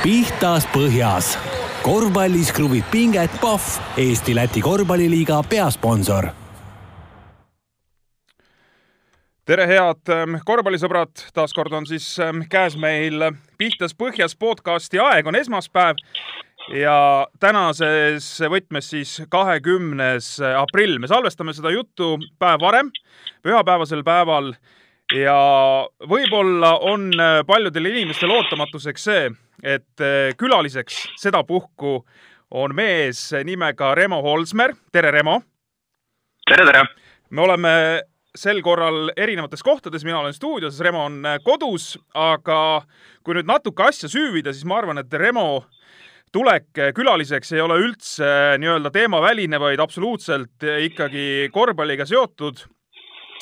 pihtas põhjas. korvpallis kruvib pinget Pahv, Eesti-Läti korvpalliliiga peasponsor tere, head ähm, korvpallisõbrad, taaskord on siis ähm, käes meil Pihtas põhjas podcasti aeg, on esmaspäev ja tänases võtmes siis kahekümnes aprill. me salvestame seda juttu päev varem, pühapäevasel päeval ja võib-olla on paljudel inimestel ootamatuseks see, et eh, külaliseks sedapuhku on mees nimega Remo Holsmer. tere, Remo! tere, tere! me oleme sel korral erinevates kohtades, mina olen stuudios, Remo on eh, kodus, aga kui nüüd natuke asja süüvida, siis ma arvan, et Remo tulek külaliseks ei ole üldse nii-öelda teemaväline, vaid absoluutselt ikkagi korvpalliga seotud.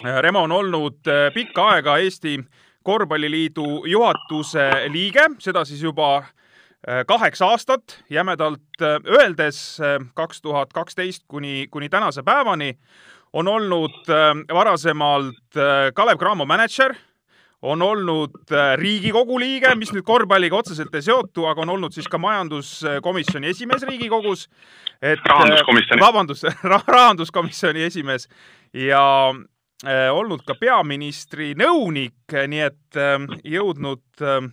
Remo on olnud pikka aega Eesti Korvpalliliidu juhatuse liige, seda siis juba kaheksa aastat, jämedalt öeldes kaks tuhat kaksteist kuni, kuni tänase päevani on olnud varasemalt Kalev Cramo mänedžer on olnud äh, Riigikogu liige, mis nüüd korvpalliga otseselt ei seotu, aga on olnud siis ka majanduskomisjoni esimees Riigikogus. et rahanduskomisjoni. vabandust rahanduskomisjoni esimees ja äh, olnud ka peaministri nõunik, nii et äh, jõudnud äh,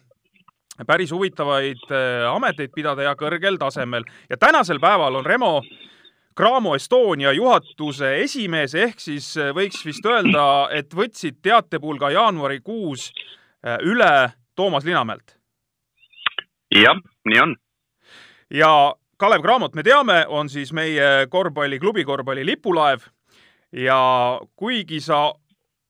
päris huvitavaid äh, ameteid pidada ja kõrgel tasemel. ja tänasel päeval on Remo äh, Cramo Estonia juhatuse esimees, ehk siis äh, võiks vist öelda, et võtsid teatepulga jaanuarikuus äh, üle Toomas Linamäelt. jah, nii on. ja Kalev Cramot me teame, on siis meie korvpalli, klubi korvpalli lipulaev ja kuigi sa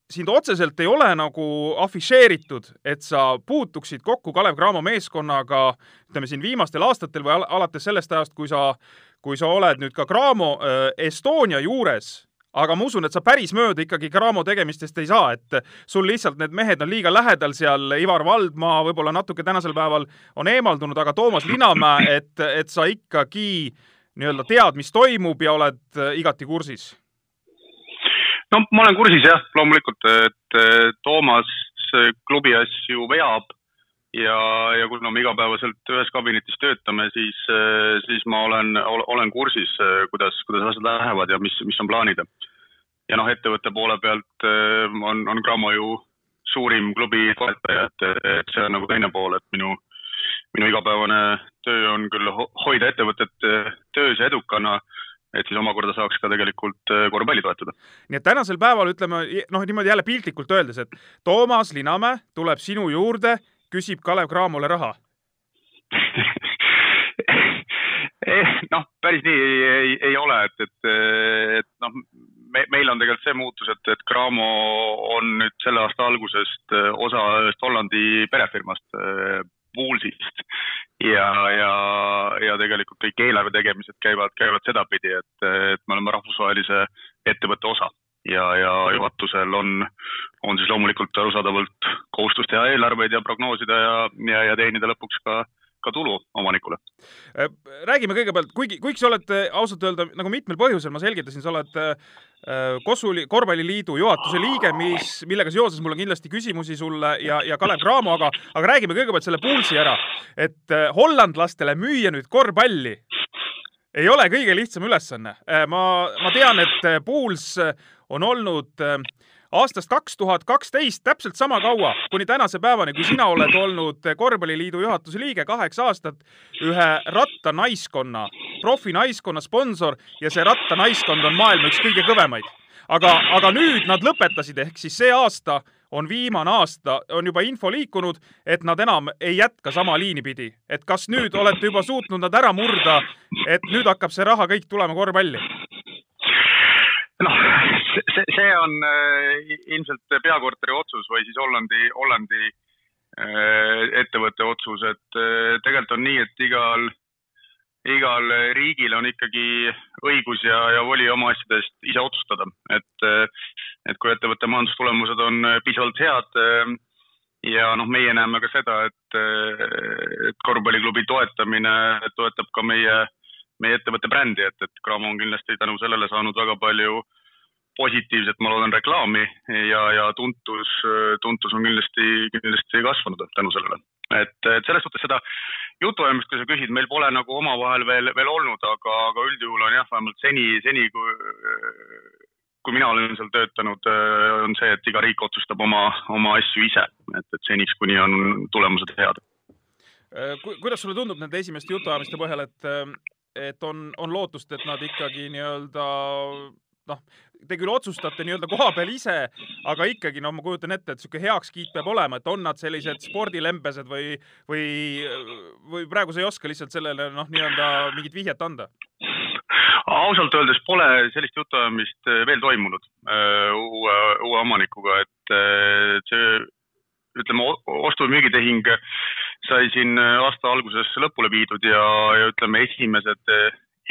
sind otseselt ei ole nagu afišeeritud, et sa puutuksid kokku Kalev Cramo meeskonnaga, ütleme siin viimastel aastatel või al alates sellest ajast, kui sa kui sa oled nüüd ka Cramo äh, Estonia juures, aga ma usun, et sa päris mööda ikkagi Cramo tegemistest ei saa, et sul lihtsalt need mehed on liiga lähedal seal, Ivar Valdmaa võib-olla natuke tänasel päeval on eemaldunud, aga Toomas Linamäe, et, et sa ikkagi nii-öelda tead, mis toimub ja oled äh, igati kursis? No ma olen kursis jah, loomulikult, et Toomas klubi asju veab ja, ja kuna me igapäevaselt ühes kabinetis töötame, siis, siis ma olen, olen kursis, kuidas, kuidas asjad lähevad ja mis, mis on plaanid. ja noh, ettevõtte poole pealt eh, on, on Cramo ju suurim klubi toetaja, et, see on nagu teine pool, et minu, minu igapäevane töö on küll hoida ettevõtet eh, töös ja edukana et siis omakorda saaks ka tegelikult eh, korvpalli toetada. nii et tänasel päeval ütleme noh, niimoodi jälle piltlikult öeldes, et Toomas Linamäe tuleb sinu juurde küsib Kalev Cramole raha eh, noh, päris nii ei, ei, ei ole, et, et, et noh, me, meil on tegelikult see muutus, et, et Cramo on nüüd selle aasta algusest eh, osa ühest Hollandi perefirmast, Eh, ja, ja, ja tegelikult kõik eelarve tegemised käivad, käivad sedapidi, et, et me oleme rahvusvahelise ettevõtte osa. Ja, ja juhatusel on, on siis loomulikult arusaadavalt kohustus teha eelarveid ja prognoosida ja, ja, ja teenida lõpuks ka ka tulu omanikule. Äh, räägime kõigepealt, kuigi, kuigi sa oled äh, ausalt öelda nagu mitmel põhjusel, ma selgitasin, sa oled äh, Kossu korvpalliliidu juhatuse liige, mis, millega seoses mul on kindlasti küsimusi sulle ja, ja Kalev Cramo, aga, aga räägime kõigepealt selle Poolsi ära. et hollandlastele müüa nüüd korvpalli ei ole kõige lihtsam ülesanne. ma, ma tean, et Pools on olnud äh, aastast kaks tuhat kaksteist täpselt sama kaua, kuni tänase päevani, kui sina oled olnud korvpalliliidu juhatuse liige kaheksa aastat, ühe rattanaiskonna, profinaiskonna sponsor ja see rattanaiskond on maailma üks kõige kõvemaid. aga, aga nüüd nad lõpetasid, ehk siis see aasta on viimane aasta, on juba info liikunud, et nad enam ei jätka sama liini pidi. et kas nüüd olete juba suutnud nad ära murda, et nüüd hakkab see raha kõik tulema korvpalli? Noh, see, see on äh, ilmselt peakorteri otsus või siis Hollandi, Hollandi äh, ettevõtte otsus, et äh, tegelikult on nii, et igal, igal riigil on ikkagi õigus ja, ja voli oma asjadest ise otsustada, et, et kui ettevõtte majandustulemused on piisavalt head ja noh, meie näeme ka seda, et, et korvpalliklubi toetamine toetab ka meie meie ettevõtte brändi, et, et Cramo on kindlasti tänu sellele saanud väga palju positiivset, ma loodan, reklaami ja, ja tuntus, tuntus on kindlasti, kindlasti kasvanud tänu sellele. et, et selles suhtes seda jutuajamist, kui sa küsid, meil pole nagu omavahel veel, veel olnud, aga, aga üldjuhul on jah, vähemalt seni, seni kui, kui mina olen seal töötanud, on see, et iga riik otsustab oma, oma asju ise, et, et seniks, kuni on tulemused head. kuidas sulle tundub nende esimeste jutuajamiste põhjal, et, et on, on lootust, et nad ikkagi nii-öelda noh, te küll otsustate nii-öelda koha peal ise, aga ikkagi no ma kujutan ette, et niisugune heakskiit peab olema, et on nad sellised spordilembesed või, või, või praegu sa ei oska lihtsalt sellele noh, nii-öelda mingit vihjet anda? ausalt öeldes pole sellist jutuajamist veel toimunud äh, uue, uue omanikuga, et äh, see ütleme, ostu- ja müügitehing sai siin aasta alguses lõpule viidud ja, ja ütleme, esimesed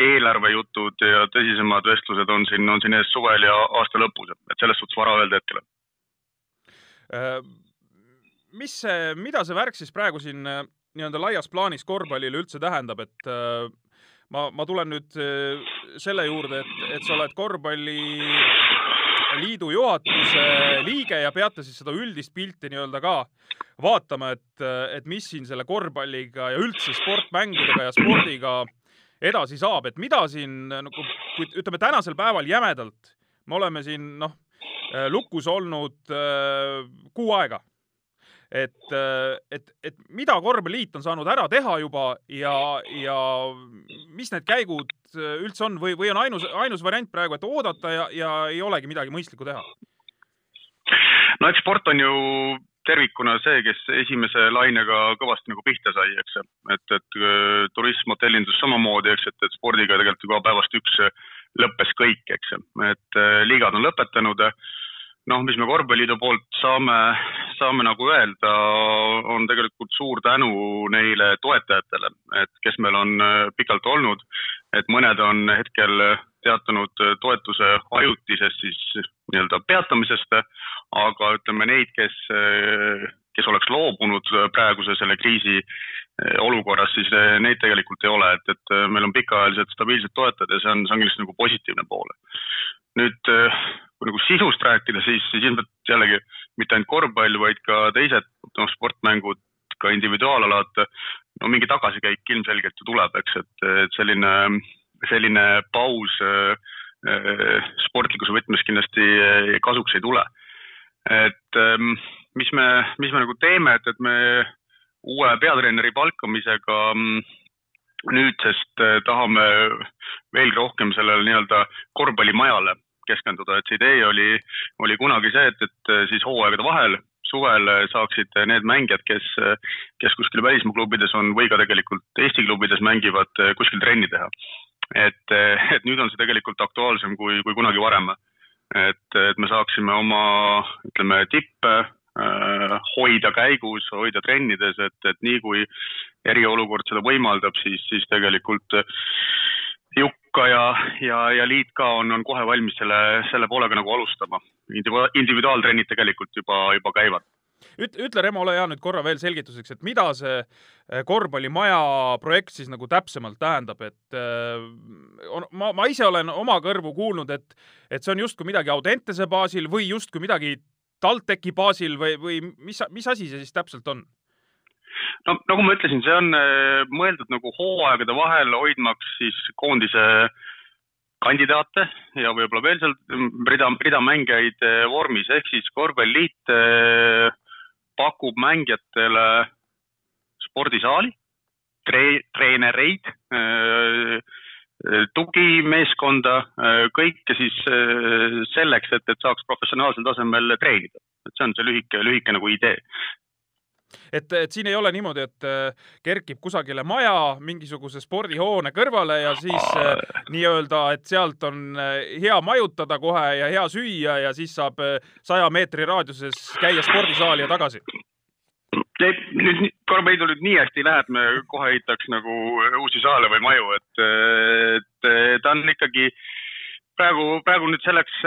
eelarvejutud ja tõsisemad vestlused on siin, on siin ees suvel ja aasta lõpus, et selles suhtes vara öelda hetkel. Äh, mis see, mida see värk siis praegu siin äh, nii-öelda laias plaanis korvpallile üldse tähendab, et äh, ma, ma tulen nüüd selle juurde, et, et sa oled korvpalliliidu juhatuse liige ja peate siis seda üldist pilti nii-öelda ka vaatama, et, et mis siin selle korvpalliga ja üldse sportmängudega ja spordiga edasi saab, et mida siin nagu, kui ütleme tänasel päeval jämedalt, me oleme siin noh, lukus olnud äh, kuu aega. Et, äh, et, et mida korvpalliliit on saanud ära teha juba ja, ja mis need käigud üldse on või, või on ainus, ainus variant praegu, et oodata ja, ja ei olegi midagi mõistlikku teha? no eks sport on ju tervikuna see, kes esimese lainega kõvasti nagu pihta sai, eks. et, et äh, turism, hotellindus samamoodi, eks, et, et spordiga tegelikult juba päevast üks lõppes kõik, eks. et äh, liigad on lõpetanud. Noh, mis me Korvpalliliidu poolt saame, saame nagu öelda, on tegelikult suur tänu neile toetajatele, et kes meil on äh, pikalt olnud, et mõned on hetkel teatanud toetuse ajutisest siis nii-öelda peatamisest aga ütleme neid, kes, kes oleks loobunud praeguse selle kriisi olukorras, siis neid tegelikult ei ole, et, et meil on pikaajalised stabiilsed toetajad ja see on, see on kindlasti nagu positiivne pool. nüüd kui nagu sisust rääkida, siis, siis ilmselt jällegi mitte ainult korvpall, vaid ka teised noh, sportmängud, ka individuaalalad, no mingi tagasikäik ilmselgelt ju tuleb, eks, et, selline, selline paus sportlikkuse võtmes kindlasti kasuks ei tule. Et ähm, mis me, mis me nagu teeme, et, et me uue peatreeneri palkamisega mm, nüüdsest äh, tahame veelgi rohkem sellele nii-öelda korvpallimajale keskenduda, et see idee oli, oli kunagi see, et, et äh, siis hooaegade vahel suvel saaksid need mängijad, kes, kes kuskil välismaa klubides on või ka tegelikult Eesti klubides mängivad, kuskil trenni teha. et, et nüüd on see tegelikult aktuaalsem kui, kui kunagi varem et, et me saaksime oma, ütleme, tippe äh, hoida käigus, hoida trennides, et, et nii kui eriolukord seda võimaldab, siis, siis tegelikult Jukka ja, ja, ja liit ka on, on kohe valmis selle, selle poolega nagu alustama. individuaaltrennid tegelikult juba, juba käivad üt-, ütle, Remo, ole hea nüüd korra veel selgituseks, et mida see eh, korvpallimaja projekt siis nagu täpsemalt tähendab, et äh, on, ma, ma ise olen oma kõrvu kuulnud, et, et see on justkui midagi Audentese baasil või justkui midagi TalTechi baasil või, või mis, mis asi see siis täpselt on? No nagu ma ütlesin, see on äh, mõeldud nagu hooaegade vahel hoidmaks siis koondise kandidaate ja võib-olla veel seal rida, rida mängijaid vormis, ehk siis korvpalliliit pakub mängijatele spordisaali, tre-, treenereid, äh, tugimeeskonda, äh, kõike siis äh, selleks, et, et saaks professionaalsel tasemel treenida. et see on see lühike, lühike nagu idee et, et siin ei ole niimoodi, et kerkib kusagile maja mingisuguse spordihoone kõrvale ja siis nii-öelda, et sealt on hea majutada kohe ja hea süüa ja siis saab saja meetri raadiuses käia spordisaali ja tagasi. Nüüd korvpalliliidul nüüd nii hästi ei lähe, et me kohe ehitaks nagu uusi saale või maju, et, et ta on ikkagi praegu, praegu nüüd selleks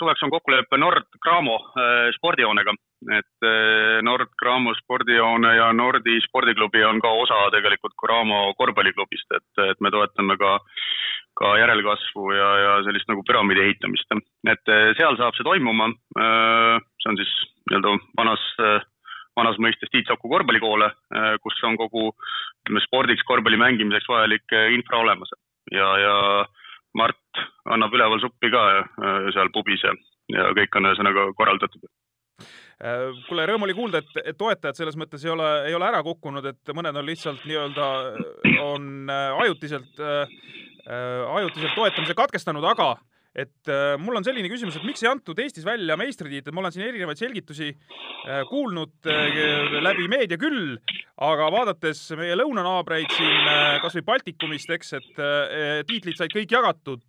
suveks on kokkulepe Nord Cramo äh, spordihoonega, et äh, Nord Cramo spordihoone ja Nordi spordiklubi on ka osa tegelikult Cramo korvpalliklubist, et, et me toetame ka ka järelkasvu ja, ja sellist nagu püramiidi ehitamist. et äh, seal saab see toimuma. see on siis nii-öelda vanas vanas mõistes Tiit Soku korvpallikoole, kus on kogu ütleme spordiks, korvpalli mängimiseks vajalik infra olemas ja, ja Mart annab üleval suppi ka seal pubis ja, ja kõik on ühesõnaga korraldatud kuule, rõõm oli kuulda, et, et toetajad selles mõttes ei ole, ei ole ära kukkunud, et mõned on lihtsalt nii-öelda, on äh, ajutiselt äh,, ajutiselt toetamise katkestanud, aga et äh, mul on selline küsimus, et miks ei antud Eestis välja meistritiitlit, ma olen siin erinevaid selgitusi äh, kuulnud äh, läbi meedia küll, aga vaadates meie lõunanaabreid siin äh, kasvõi Baltikumist, eks, et äh, tiitlid said kõik jagatud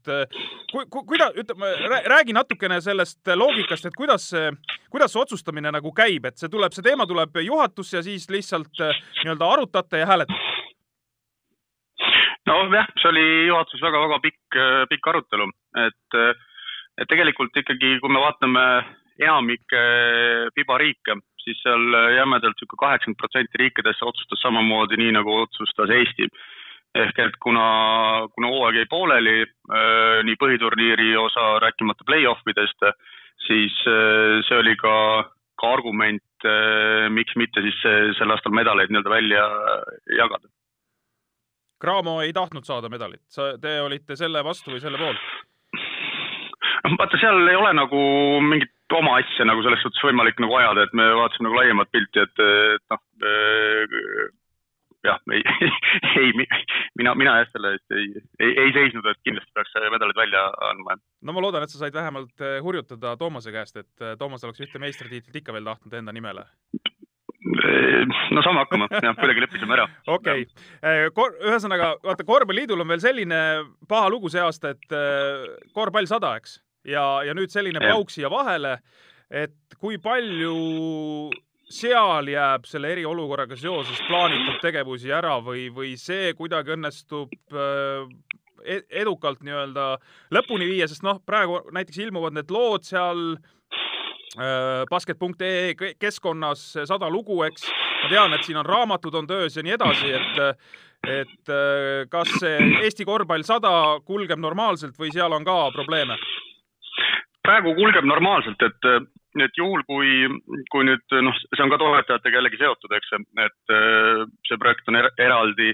ku,. Ku, kuida-, ütleme, räägi natukene sellest loogikast, et kuidas see, kuidas see otsustamine nagu käib, et see tuleb, see teema tuleb juhatusse ja siis lihtsalt äh, nii-öelda arutate ja hääletate? nojah, see oli juhatuses väga-väga pikk, pikk arutelu, et, et tegelikult ikkagi, kui me vaatame enamikke FIBA riike, siis seal jämedalt niisugune kaheksakümmend protsenti riikidest otsustas samamoodi, nii nagu otsustas Eesti. ehk et kuna, kuna hooaeg jäi pooleli, nii põhiturniiri osa, rääkimata play-off idest, siis see oli ka, ka argument, miks mitte siis sel aastal medaleid nii-öelda välja jagada Cramo ei tahtnud saada medalit, sa, te olite selle vastu või selle poolt? Vaata, seal ei ole nagu mingit oma asja nagu selles suhtes võimalik nagu ajada, et me vaatasime nagu laiemat pilti, et, et noh jah, ei, ei, mina, mina jah, selle eest ei, ei, ei seisnud, et kindlasti peaks medalid välja andma. no ma loodan, et sa said vähemalt äh, hurjutada Toomase käest, et äh, Toomas oleks ühte meistritiitlit ikka veel tahtnud enda nimele no saame hakkama, jah, kuidagi leppisime ära. okei okay., ühesõnaga vaata, korvpalliliidul on veel selline paha lugu see aasta, et korvpall sada, eks, ja, ja nüüd selline pauk siia vahele, et kui palju seal jääb selle eriolukorraga seoses plaanitud tegevusi ära või, või see kuidagi õnnestub äh, e-, edukalt nii-öelda lõpuni viia, sest noh, praegu näiteks ilmuvad need lood seal Äh, basket.ee keskkonnas sada lugu, eks. ma tean, et siin on raamatud on töös ja nii edasi, et, et äh, kas see Eesti korvpall sada kulgeb normaalselt või seal on ka probleeme? Praegu kulgeb normaalselt, et, et juhul, kui, kui nüüd noh, see on ka toetajatega jällegi seotud, eks, et see projekt on er eraldi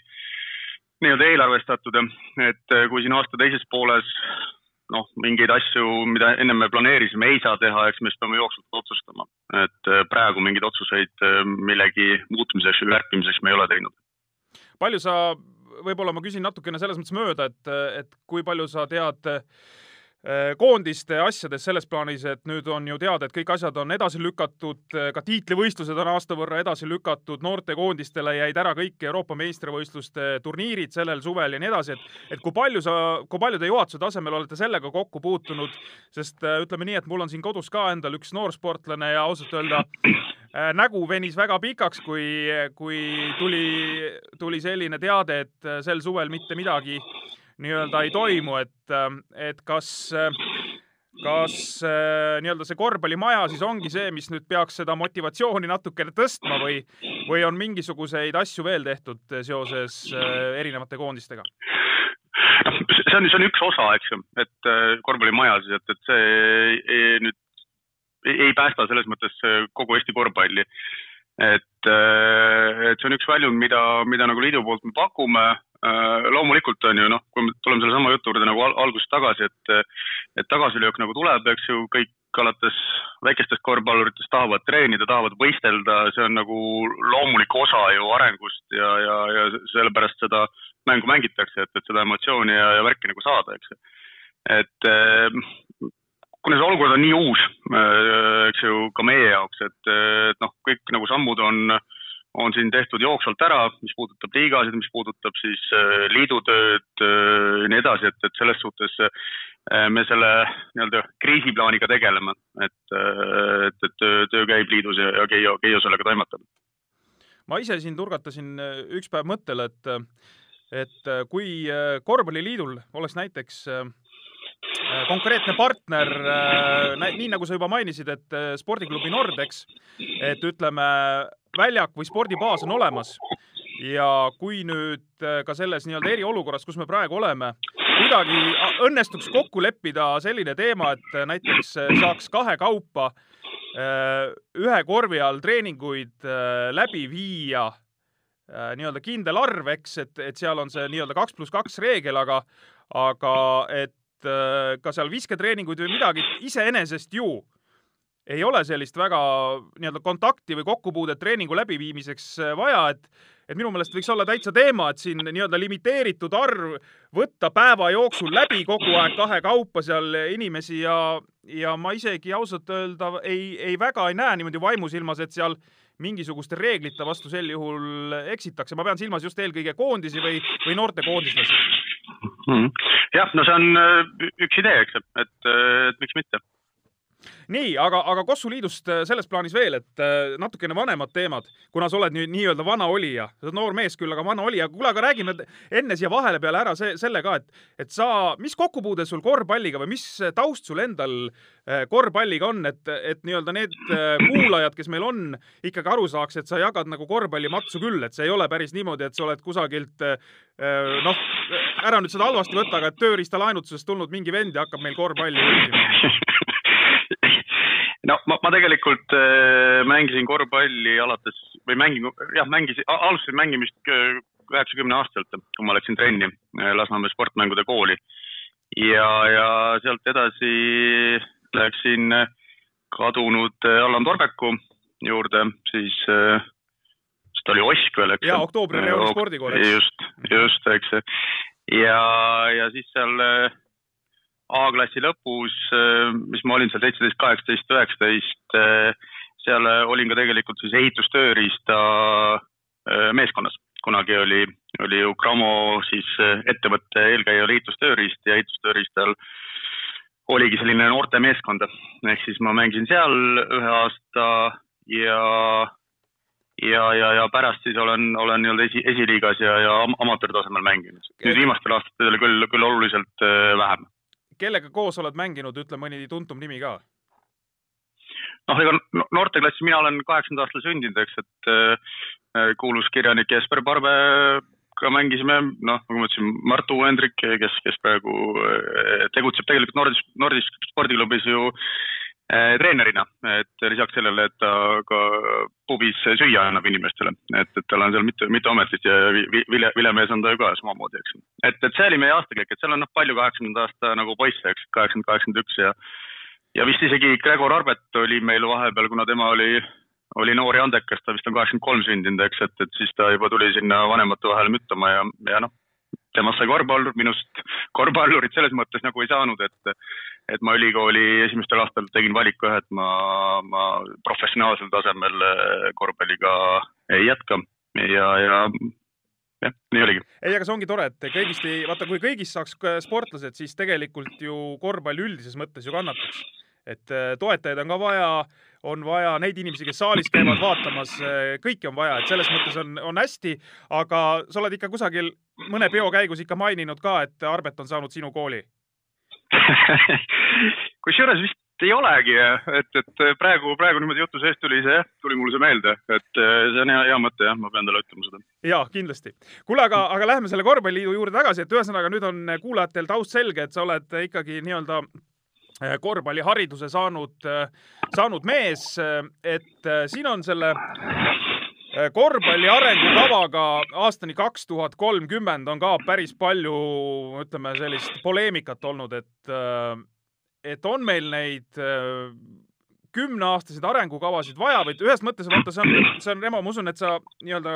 nii-öelda eelarvestatud, et kui siin aasta teises pooles noh, mingeid asju, mida enne me planeerisime, ei saa teha, eks me siis peame jooksvalt otsustama. et praegu mingeid otsuseid millegi muutmiseks või kärpimiseks me ei ole teinud. palju sa, võib-olla ma küsin natukene selles mõttes mööda, et, et kui palju sa tead Äh, koondiste asjades selles plaanis, et nüüd on ju teada, et kõik asjad on edasi lükatud, äh, ka tiitlivõistlused on aasta võrra edasi lükatud, noortekoondistele jäid ära kõik Euroopa meistrivõistluste turniirid sellel suvel ja nii edasi, et et kui palju sa, kui palju te juhatuse tasemel olete sellega kokku puutunud, sest äh, ütleme nii, et mul on siin kodus ka endal üks noorsportlane ja ausalt öelda äh, nägu venis väga pikaks, kui, kui tuli, tuli selline teade, et sel suvel mitte midagi nii-öelda ei toimu, et, ähm, et kas, äh, kas äh, nii-öelda see korvpallimaja siis ongi see, mis nüüd peaks seda motivatsiooni natukene tõstma või, või on mingisuguseid asju veel tehtud seoses äh, erinevate koondistega? see on, see on üks osa, eks ju, et korvpallimaja siis, et, et see ei, nüüd ei päästa selles mõttes kogu Eesti korvpalli. et, et see on üks väljund, mida, mida nagu liidu poolt me pakume loomulikult on ju noh, kui me tuleme sellesama jutu juurde nagu algusest tagasi, et, et tagasilöök nagu tuleb, eks ju, kõik alates väikestest korvpalluritest tahavad treenida, tahavad võistelda, see on nagu loomulik osa ju arengust ja, ja, ja sellepärast seda mängu mängitakse, et, et seda emotsiooni ja, ja värki nagu saada, eks ju. et äh, kuna see olukord on nii uus, äh, eks ju, ka meie jaoks, et, et noh, kõik nagu sammud on äh, on siin tehtud jooksvalt ära, mis puudutab liigasid, mis puudutab siis äh, liidu tööd äh, ja nii edasi, et, et selles suhtes äh, me selle nii-öelda kriisiplaaniga tegeleme, et, et, et töö, käib liidus ja, ja Keijo, Keijo sellega toimetab. ma ise siin turgatasin üks päev mõttele, et, et kui korvpalliliidul oleks näiteks konkreetne partner, nii nagu sa juba mainisid, et spordiklubi Nordex, et ütleme, väljak või spordibaas on olemas. Ja kui nüüd äh, ka selles nii-öelda eriolukorras, kus me praegu oleme, kuidagi õnnestuks kokku leppida selline teema, et näiteks äh, saaks kahekaupa ühe korvi all treeninguid läbi viia nii-öelda kindel arv, eks, et, et seal on see nii-öelda kaks pluss kaks reegel, aga, aga et ka seal visketreeninguid või midagi iseenesest ju ei ole sellist väga nii-öelda kontakti või kokkupuudet treeningu läbiviimiseks äh, vaja, et et minu meelest võiks olla täitsa teema, et siin nii-öelda limiteeritud arv võtta päeva jooksul läbi kogu aeg kahekaupa seal inimesi ja, ja ma isegi ausalt öelda ei, ei väga ei näe niimoodi vaimusilmas, et seal mingisuguste reeglite vastu sel juhul eksitakse. ma pean silmas just eelkõige koondisi või, või noortekoondislasi mm.. jah, no see on äh, üks idee, eks, et, et miks mitte nii, aga, aga Kossu Liidust äh, selles plaanis veel, et äh, natukene vanemad teemad, kuna sa oled nüüd nii-öelda vana olija, sa oled noor mees küll, aga vana olija. kuule, aga räägime enne siia vahele peale ära see, selle ka, et, et sa, mis kokkupuude sul korvpalliga või mis taust sul endal äh, korvpalliga on, et, et nii-öelda need kuulajad, kes meil on, ikkagi aru saaks, et sa jagad nagu korvpallimatsu küll, et see ei ole päris niimoodi, et sa oled kusagilt noh, ära nüüd seda halvasti võtta, aga tööriistalaenutusest tulnud mingi vend ja hakkab meil korvpalli juhtima no ma, ma tegelikult äh, mängisin korvpalli alates või mängin, jah, mängisin, alustasin mängimist üheksakümne aastaselt, kui ma läksin trenni äh, Lasnamäe sportmängude kooli. ja, ja sealt edasi läksin äh, kadunud äh, Allan Torbeku juurde, siis äh, siis ta oli Osk veel, eks. jaa, Oktoobri Reoli spordikool, eks. just, just, eks. ja, ja siis seal äh, A-klassi lõpus, äh, mis ma olin seal seitseteist, kaheksateist, üheksateist, äh, seal äh, olin ka tegelikult siis ehitustööriista meeskonnas. kunagi oli, oli ju Cramo siis ettevõtte eelkäija oli ehitustööriist ja ehitustööriistal oligi selline noortemeeskond. ehk siis ma mängisin seal ühe aasta ja ja, ja, ja pärast siis olen, olen nii-öelda esi, esiliigas ja, ja amatöörtasemel mänginud. nüüd viimastel aastatel küll, küll oluliselt vähem kellega koos oled mänginud, ütle mõni tuntum nimi ka. noh, ega noorteklassis mina olen kaheksakümnenda aastal sündinud, eks, et äh, kuulus kirjanik Jesper Parvega mängisime, noh, nagu ma ütlesin, Martu Hendrik, kes, kes praegu äh, tegutseb tegelikult Nordis, Nordis spordiklubis ju äh, treenerina, et lisaks sellele, et ta ka pubis süüa annab inimestele, et, et tal on seal mitu, mitu ametit ja vilja, viljamees on ta ju ka samamoodi, eks. et, et see oli meie aastakäik, et seal on noh, palju kaheksakümnenda aasta nagu poisse, eks, kaheksakümmend, kaheksakümmend üks ja ja vist isegi Gregor Arbet oli meil vahepeal, kuna tema oli, oli noor ja andekas, ta vist on kaheksakümmend kolm sündinud, eks, et, et siis ta juba tuli sinna vanemate vahele müttama ja, ja noh, temast sai korvpallur, minust korvpallurit selles mõttes nagu ei saanud, et et ma ülikooli esimestel aastatel tegin valiku jah, et ma, ma professionaalsel tasemel korvpalliga ei jätka ja, ja jah, nii oligi. ei, aga see ongi tore, et kõigist ei, vaata, kui kõigist saaks sportlased, siis tegelikult ju korvpall üldises mõttes ju kannataks. et äh, toetajaid on ka vaja, on vaja neid inimesi, kes saalis käivad vaatamas, kõiki on vaja, et selles mõttes on, on hästi, aga sa oled ikka kusagil mõne peo käigus ikka maininud ka, et Arbet on saanud sinu kooli kusjuures vist ei olegi, et, et praegu, praegu niimoodi jutu sees tuli see, tuli mulle see meelde, et eh, see on hea, hea mõte jah, ma pean talle ütlema seda. ja kindlasti. kuule, aga, aga lähme selle korvpalliliidu juurde tagasi, et ühesõnaga nüüd on kuulajatel taust selge, et sa oled ikkagi nii-öelda eh, korvpallihariduse saanud, eh, saanud mees, et siin on selle korvpalli arengukavaga aastani kaks tuhat kolmkümmend on ka päris palju, ütleme, sellist poleemikat olnud, et et on meil neid äh, kümneaastaseid arengukavasid vaja või ühes mõttes vaata, see on, see on, Remo, ma usun, et sa nii-öelda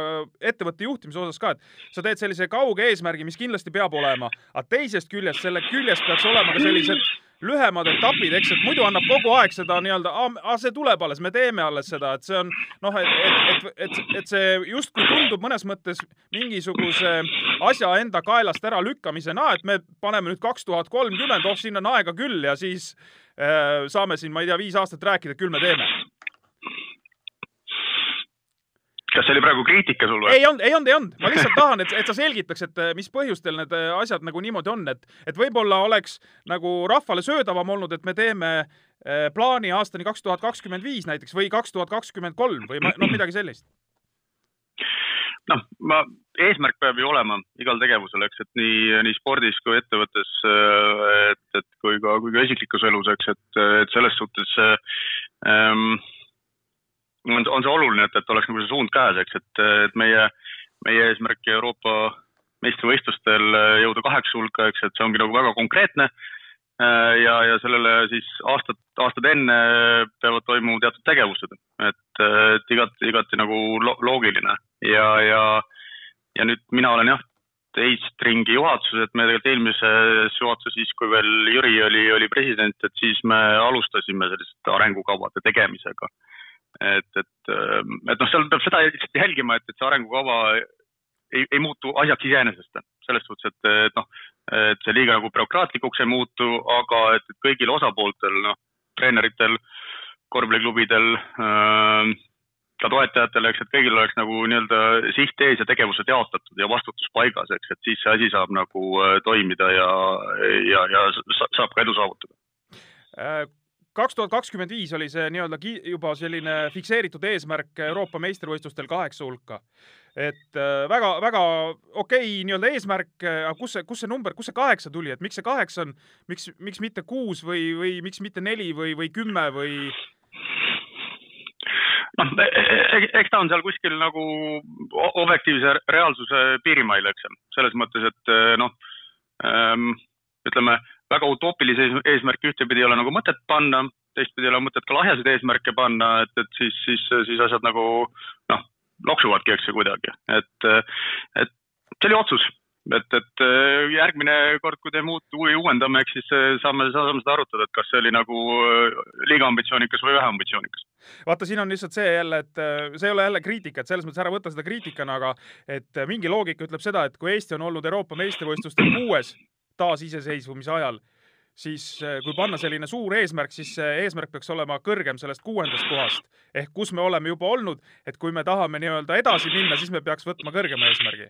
ettevõtte juhtimise osas ka, et sa teed sellise kauge eesmärgi, mis kindlasti peab olema, aga teisest küljest, selle küljest peaks olema ka sellised lühemad etapid, eks, et muidu annab kogu aeg seda nii-öelda, aa, see tuleb alles, me teeme alles seda, et see on noh, et, et, et, et, et see justkui tundub mõnes mõttes mingisuguse asja enda kaelast ära lükkamisena, et me paneme nüüd kaks tuhat kolmkümmend, oh, siin on aega küll ja siis äh, saame siin, ma ei tea, viis aastat rääkida, küll me teeme kas see oli praegu kriitika sul või? ei olnud, ei olnud, ei olnud. ma lihtsalt tahan, et, et sa selgitaks, et mis põhjustel need äh, asjad nagu niimoodi on, et, et võib-olla oleks nagu rahvale söödavam olnud, et me teeme äh, plaani aastani kaks tuhat kakskümmend viis näiteks või kaks tuhat kakskümmend kolm või noh, midagi sellist. noh, ma, eesmärk peab ju olema igal tegevusel, eks, et nii, nii spordis kui ettevõttes, äh, et, et kui ka, kui ka isiklikus elus, eks, et, et selles suhtes ähm, on, on see oluline, et, et oleks nagu see suund käes, eks, et, et meie, meie eesmärk Euroopa meistrivõistlustel jõuda kaheksa hulka, eks, et see ongi nagu väga konkreetne. ja, ja sellele siis aastad, aastad enne peavad toimuma teatud tegevused, et, et igati, igati nagu loogiline. Ja, ja, ja nüüd mina olen jah, teist ringi juhatuses, et me tegelikult eelmises juhatuses, siis kui veel Jüri oli, oli president, et siis me alustasime selliste arengukavade tegemisega et, et, et noh, seal peab seda lihtsalt jälgima, et, et see arengukava ei, ei muutu asjaks iseenesest. selles suhtes, et, et noh, et see liiga nagu bürokraatlikuks ei muutu, aga et, et kõigil osapooltel, noh, treeneritel, korvpalliklubidel äh,, ka toetajatel, eks, et kõigil oleks nagu nii-öelda siht ees ja tegevused jaotatud ja vastutus paigas, eks, et siis see asi saab nagu äh, toimida ja, ja, ja saab ka edu saavutada äh, kaks tuhat kakskümmend viis oli see nii-öelda juba selline fikseeritud eesmärk Euroopa meistrivõistlustel kaheksa hulka. et väga-väga äh, okei okay, nii-öelda eesmärk, aga kus see, kus see number, kust see kaheksa tuli, et miks see kaheksa on, miks, miks mitte kuus või, või miks mitte neli või, või kümme või? noh, e, e, e, eks ta on seal kuskil nagu objektiivse reaalsuse piirimail, eks ju, selles mõttes, et noh ähm,, ütleme väga utoopilisi eesmärke ühtepidi ei ole nagu mõtet panna, teistpidi ei ole mõtet ka lahjasid eesmärke panna, et, et siis, siis, siis asjad nagu noh, loksuvadki, eks ju, kuidagi, et, et see oli otsus, et, et järgmine kord, kui teeme uut, uuendame, eks siis saame, saame seda arutada, et kas see oli nagu liiga ambitsioonikas või vähe ambitsioonikas. vaata, siin on lihtsalt see jälle, et see ei ole jälle kriitika, et selles mõttes ära võta seda kriitikana, aga et mingi loogika ütleb seda, et kui Eesti on olnud Euroopa meistrivõistlustel kuues taasiseseisvumise ajal, siis eh, kui panna selline suur eesmärk, siis see eesmärk peaks olema kõrgem sellest kuuendast kohast ehk kus me oleme juba olnud, et kui me tahame nii-öelda edasi minna, siis me peaks võtma kõrgema eesmärgi.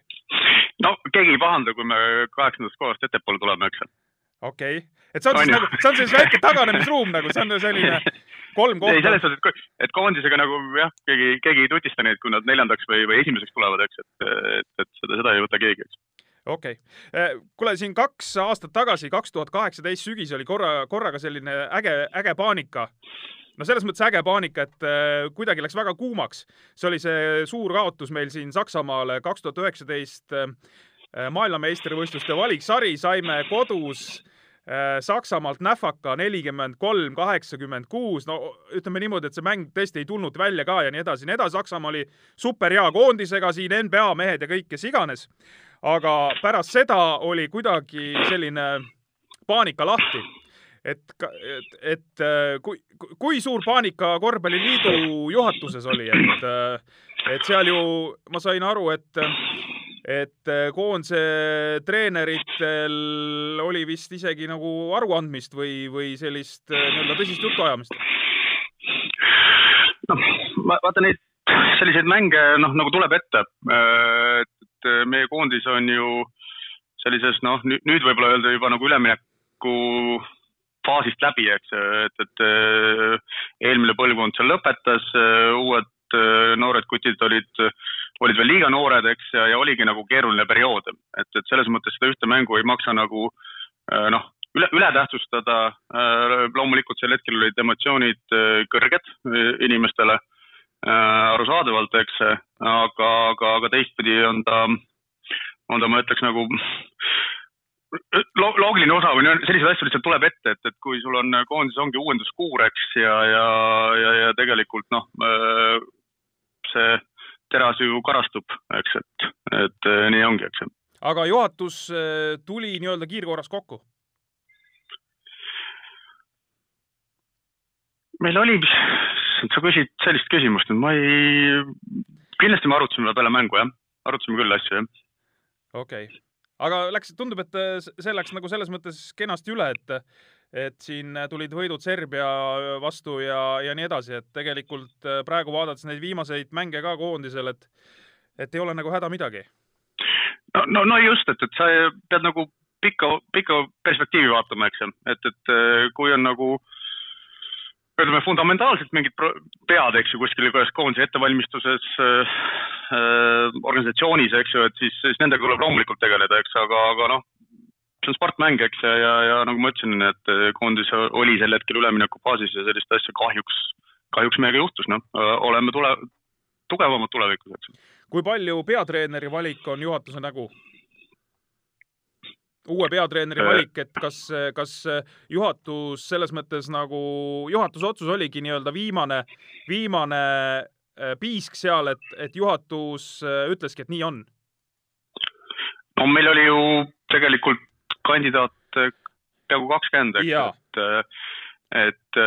no keegi ei pahanda, kui me kaheksandast kohast ettepoole tuleme, eks okei okay., et see on, on siis nagu, see on siis väike taganemisruum nagu, see on selline kolm kohta. ei, selles suhtes, et, et koondisega nagu jah, keegi, keegi ei tutista neid, kui nad neljandaks või, või esimeseks tulevad, eks, et, et, et seda, seda ei võta keegi, eks okei okay., äh, kuule siin kaks aastat tagasi, kaks tuhat kaheksateist sügis oli korra, korraga selline äge, äge paanika no selles mõttes äge paanika, et äh, kuidagi läks väga kuumaks. see oli see suur kaotus meil siin Saksamaale kaks tuhat üheksateist äh, maailmameistrivõistluste valiksari, saime kodus äh, Saksamaalt näfaka nelikümmend kolm, kaheksakümmend kuus, no ütleme niimoodi, et see mäng tõesti ei tulnud välja ka ja nii edasi, nii edasi. Saksamaa oli super hea koondisega siin, NBA mehed ja kõik, kes iganes aga pärast seda oli kuidagi selline paanika lahti. et, et, et äh, kui, kui suur paanika Korvpalliliidu juhatuses oli, et, äh, et seal ju ma sain aru, et et koondise treeneritel oli vist isegi nagu aruandmist või, või sellist äh, nii-öelda tõsist jutuajamist? noh, vaata neid selliseid mänge, noh, nagu tuleb ette. Et äh, meie koondis on ju sellises noh, nüüd võib-olla öelda juba nagu ülemineku faasist läbi, eks, et, et äh, eelmine põlvkond seal lõpetas, äh, uued noored kutid olid, olid veel liiga noored, eks, ja, ja oligi nagu keeruline periood. et, et selles mõttes seda ühte mängu ei maksa nagu noh, üle, ületähtsustada. loomulikult sel hetkel olid emotsioonid kõrged inimestele arusaadavalt, eks, aga, aga, aga teistpidi on ta, on ta, ma ütleks nagu lo loogiline osa või selliseid asju lihtsalt tuleb ette, et, et kui sul on koondises ongi uuenduskuur, eks, ja, ja, ja, ja tegelikult noh, äh, see teras ju karastub, eks, et, et äh, nii ongi, eks. aga juhatus tuli nii-öelda kiirkorras kokku? meil oli sa küsid sellist küsimust, et ma ei, kindlasti me arutasime peale mängu, jah. arutasime küll asju, jah. okei okay., aga läks, tundub, et see läks nagu selles mõttes kenasti üle, et et siin tulid võidud Serbia vastu ja, ja nii edasi, et tegelikult praegu vaadates neid viimaseid mänge ka koondisel, et et ei ole nagu häda midagi. no, no, no just, et, et sa pead nagu pikka, pikka perspektiivi vaatama, eks ju, et, et kui on nagu äh, ütleme fundamentaalselt mingid pead, eks ju, kuskil kuidas koondise ettevalmistuses äh,, äh, organisatsioonis, eks ju, et siis, siis nendega tuleb loomulikult tegeleda, eks, aga, aga noh, see on sportmäng, eks, ja, ja, ja nagu ma ütlesin, et koondis oli sel hetkel üleminekufaasis ja sellist asja kahjuks, kahjuks meiega juhtus, noh, oleme tule, tugevamad tulevikus, eks. kui palju peatreeneri valik on juhatuse nägu? Uue peatreeneri Äh. valik, et kas, kas juhatus selles mõttes nagu, juhatuse otsus oligi nii-öelda viimane, viimane äh, piisk seal, et, et juhatus äh, ütleski, et nii on? no meil oli ju tegelikult kandidaate peaaegu kakskümmend, eks, et, et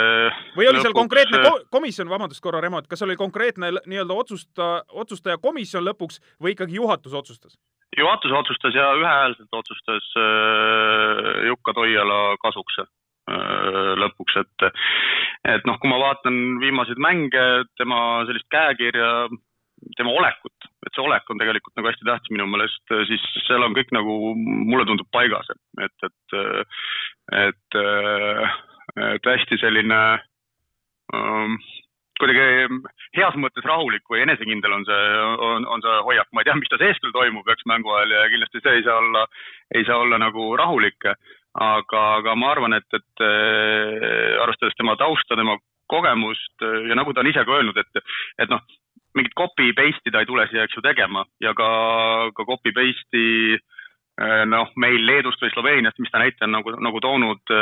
või oli seal lõpuks, konkreetne äh, ko komisjon, vabandust korra, Remo, et kas seal oli konkreetne nii-öelda otsusta, otsustaja komisjon lõpuks või ikkagi juhatus otsustas? Juhatus otsustas ja ühehäälselt otsustas äh, Jukka Toiala kasuks äh, lõpuks, et et noh, kui ma vaatan viimaseid mänge, tema sellist käekirja, tema olekut, et see olek on tegelikult nagu hästi tähtis minu meelest, siis seal on kõik nagu, mulle tundub paigas, et, et, et, et hästi selline ähm, kuidagi heas mõttes rahulik või enesekindel on see, on, on see hoiak, ma ei tea, mis ta sees küll toimub, eks mängu ajal ja kindlasti see ei saa olla, ei saa olla nagu rahulik. aga, aga ma arvan, et, et äh, arvestades tema tausta, tema kogemust äh, ja nagu ta on ise ka öelnud, et, et noh, mingit copy paste'i ta ei tule siia, eks ju, tegema ja ka, ka copy paste'i äh, noh, meil Leedust või Sloveeniast, mis ta näite on nagu, nagu toonud,